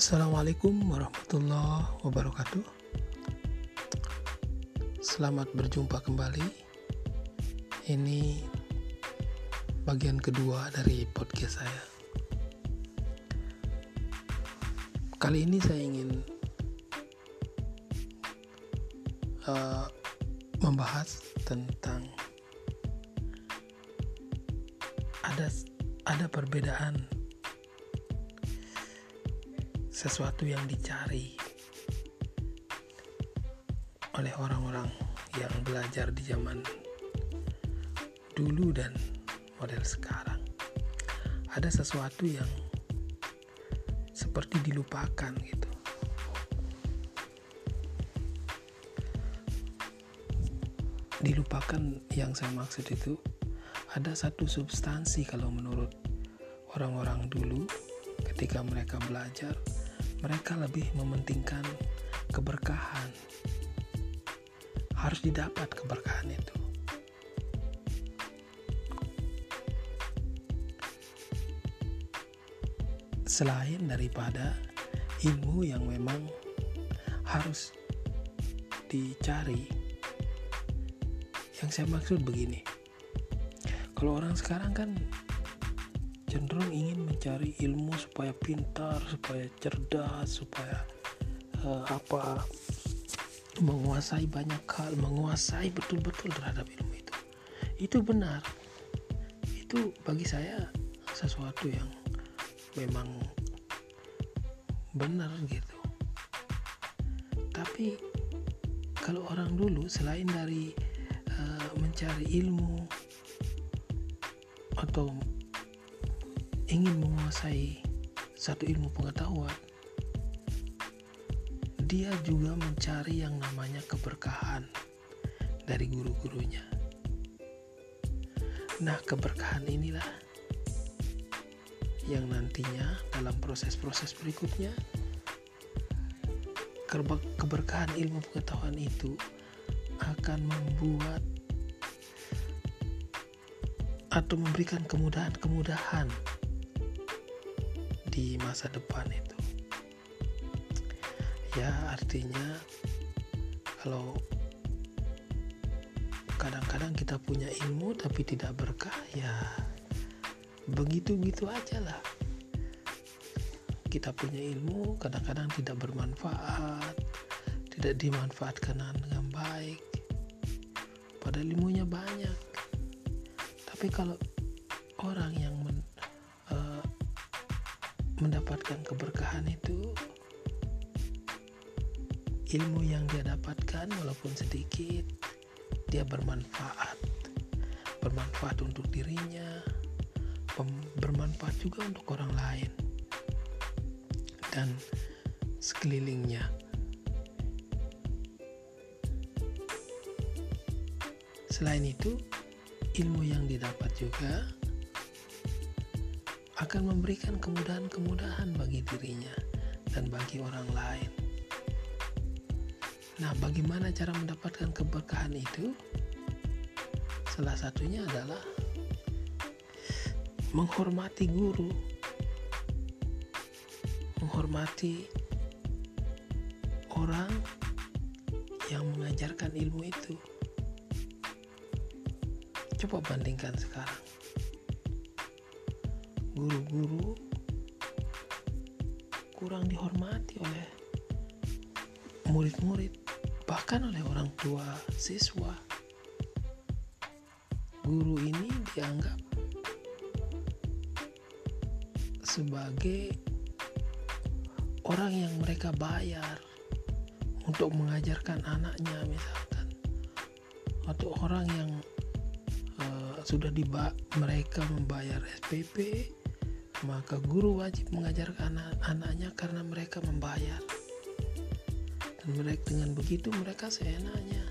Assalamualaikum warahmatullahi wabarakatuh. Selamat berjumpa kembali. Ini bagian kedua dari podcast saya. Kali ini saya ingin uh, membahas tentang ada ada perbedaan sesuatu yang dicari oleh orang-orang yang belajar di zaman dulu dan model sekarang. Ada sesuatu yang seperti dilupakan gitu. Dilupakan yang saya maksud itu ada satu substansi kalau menurut orang-orang dulu ketika mereka belajar mereka lebih mementingkan keberkahan. Harus didapat keberkahan itu. Selain daripada ilmu yang memang harus dicari. Yang saya maksud begini. Kalau orang sekarang kan cenderung ingin mencari ilmu supaya pintar, supaya cerdas, supaya uh, apa menguasai banyak hal, menguasai betul-betul terhadap ilmu itu. Itu benar. Itu bagi saya sesuatu yang memang benar gitu. Tapi kalau orang dulu selain dari uh, mencari ilmu atau ingin menguasai satu ilmu pengetahuan, dia juga mencari yang namanya keberkahan dari guru-gurunya. Nah, keberkahan inilah yang nantinya dalam proses-proses berikutnya keberkahan ilmu pengetahuan itu akan membuat atau memberikan kemudahan-kemudahan di masa depan itu. Ya artinya kalau kadang-kadang kita punya ilmu tapi tidak berkah ya begitu-gitu aja lah. Kita punya ilmu kadang-kadang tidak bermanfaat tidak dimanfaatkan dengan baik padahal ilmunya banyak. Tapi kalau orang yang mendapatkan keberkahan itu ilmu yang dia dapatkan walaupun sedikit dia bermanfaat. Bermanfaat untuk dirinya bermanfaat juga untuk orang lain. Dan sekelilingnya. Selain itu ilmu yang didapat juga akan memberikan kemudahan-kemudahan bagi dirinya dan bagi orang lain. Nah, bagaimana cara mendapatkan keberkahan itu? Salah satunya adalah menghormati guru, menghormati orang yang mengajarkan ilmu itu. Coba bandingkan sekarang guru-guru kurang dihormati oleh murid-murid bahkan oleh orang tua siswa. Guru ini dianggap sebagai orang yang mereka bayar untuk mengajarkan anaknya misalkan atau orang yang uh, sudah diba mereka membayar SPP maka guru wajib mengajarkan anak-anaknya karena mereka membayar. Dan mereka dengan begitu mereka seenaknya.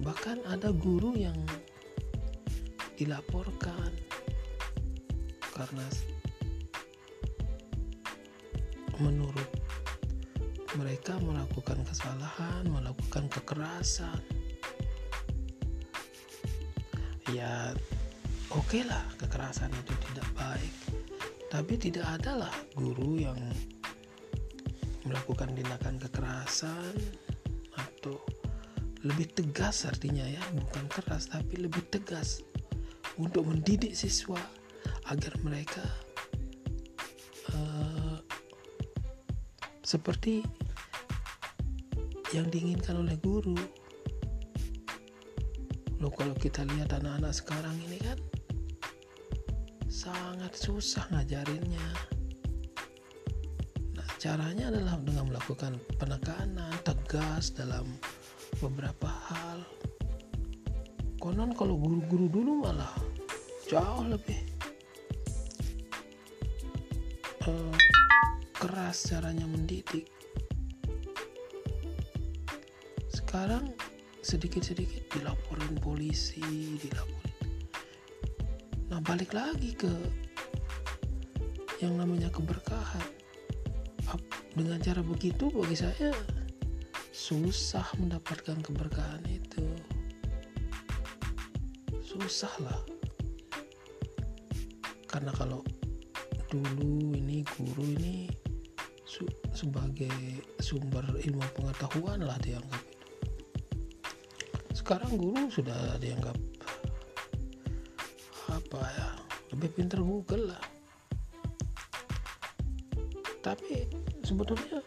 Bahkan ada guru yang dilaporkan karena menurut mereka melakukan kesalahan, melakukan kekerasan. Ya, oke okay lah kekerasan itu tidak baik Tapi tidak adalah guru yang melakukan tindakan kekerasan atau lebih tegas artinya ya, bukan keras tapi lebih tegas untuk mendidik siswa agar mereka uh, seperti yang diinginkan oleh guru. Loh kalau kita lihat anak-anak sekarang ini kan sangat susah ngajarinnya. Nah, caranya adalah dengan melakukan penekanan tegas dalam beberapa hal. Konon kalau guru-guru dulu malah jauh lebih uh, keras caranya mendidik. Sekarang sedikit-sedikit dilaporin polisi, dilaporin Nah, balik lagi ke yang namanya keberkahan. Dengan cara begitu bagi saya susah mendapatkan keberkahan itu. Susah lah. Karena kalau dulu ini guru ini sebagai sumber ilmu pengetahuan lah dianggap itu. Sekarang guru sudah dianggap apa ya lebih pintar Google lah. Tapi sebetulnya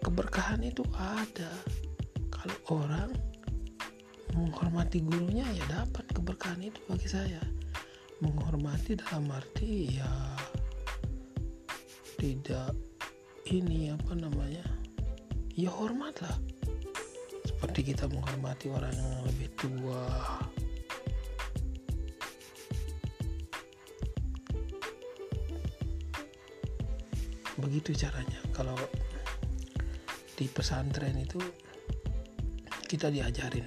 keberkahan itu ada. Kalau orang menghormati gurunya ya dapat keberkahan itu bagi saya. Menghormati dalam arti ya tidak ini apa namanya ya hormatlah. Seperti kita menghormati orang yang lebih tua begitu caranya. Kalau di pesantren itu kita diajarin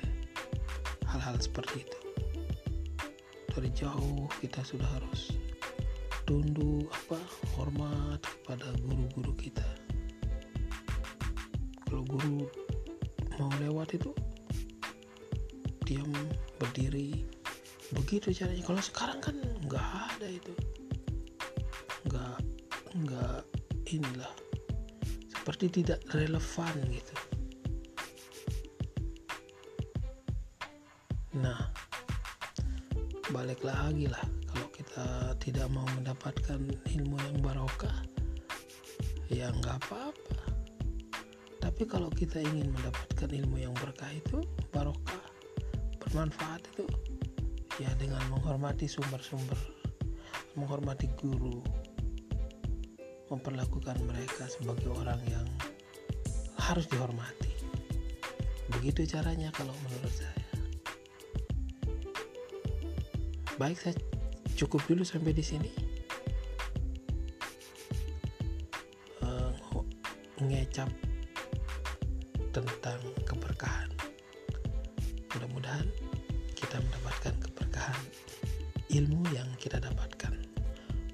hal-hal seperti itu. Dari jauh kita sudah harus tunduk apa hormat kepada guru-guru kita. Kalau guru mau lewat itu diam berdiri. Begitu caranya. Kalau sekarang kan nggak ada itu. Nggak nggak inilah seperti tidak relevan gitu. Nah, balik lagi lah kalau kita tidak mau mendapatkan ilmu yang barokah, ya nggak apa-apa. Tapi kalau kita ingin mendapatkan ilmu yang berkah itu barokah, bermanfaat itu ya dengan menghormati sumber-sumber, menghormati guru, memperlakukan mereka sebagai orang yang harus dihormati. Begitu caranya kalau menurut saya. Baik, saya cukup dulu sampai di sini. Uh, ngecap tentang keberkahan. Mudah-mudahan kita mendapatkan keberkahan ilmu yang kita dapatkan.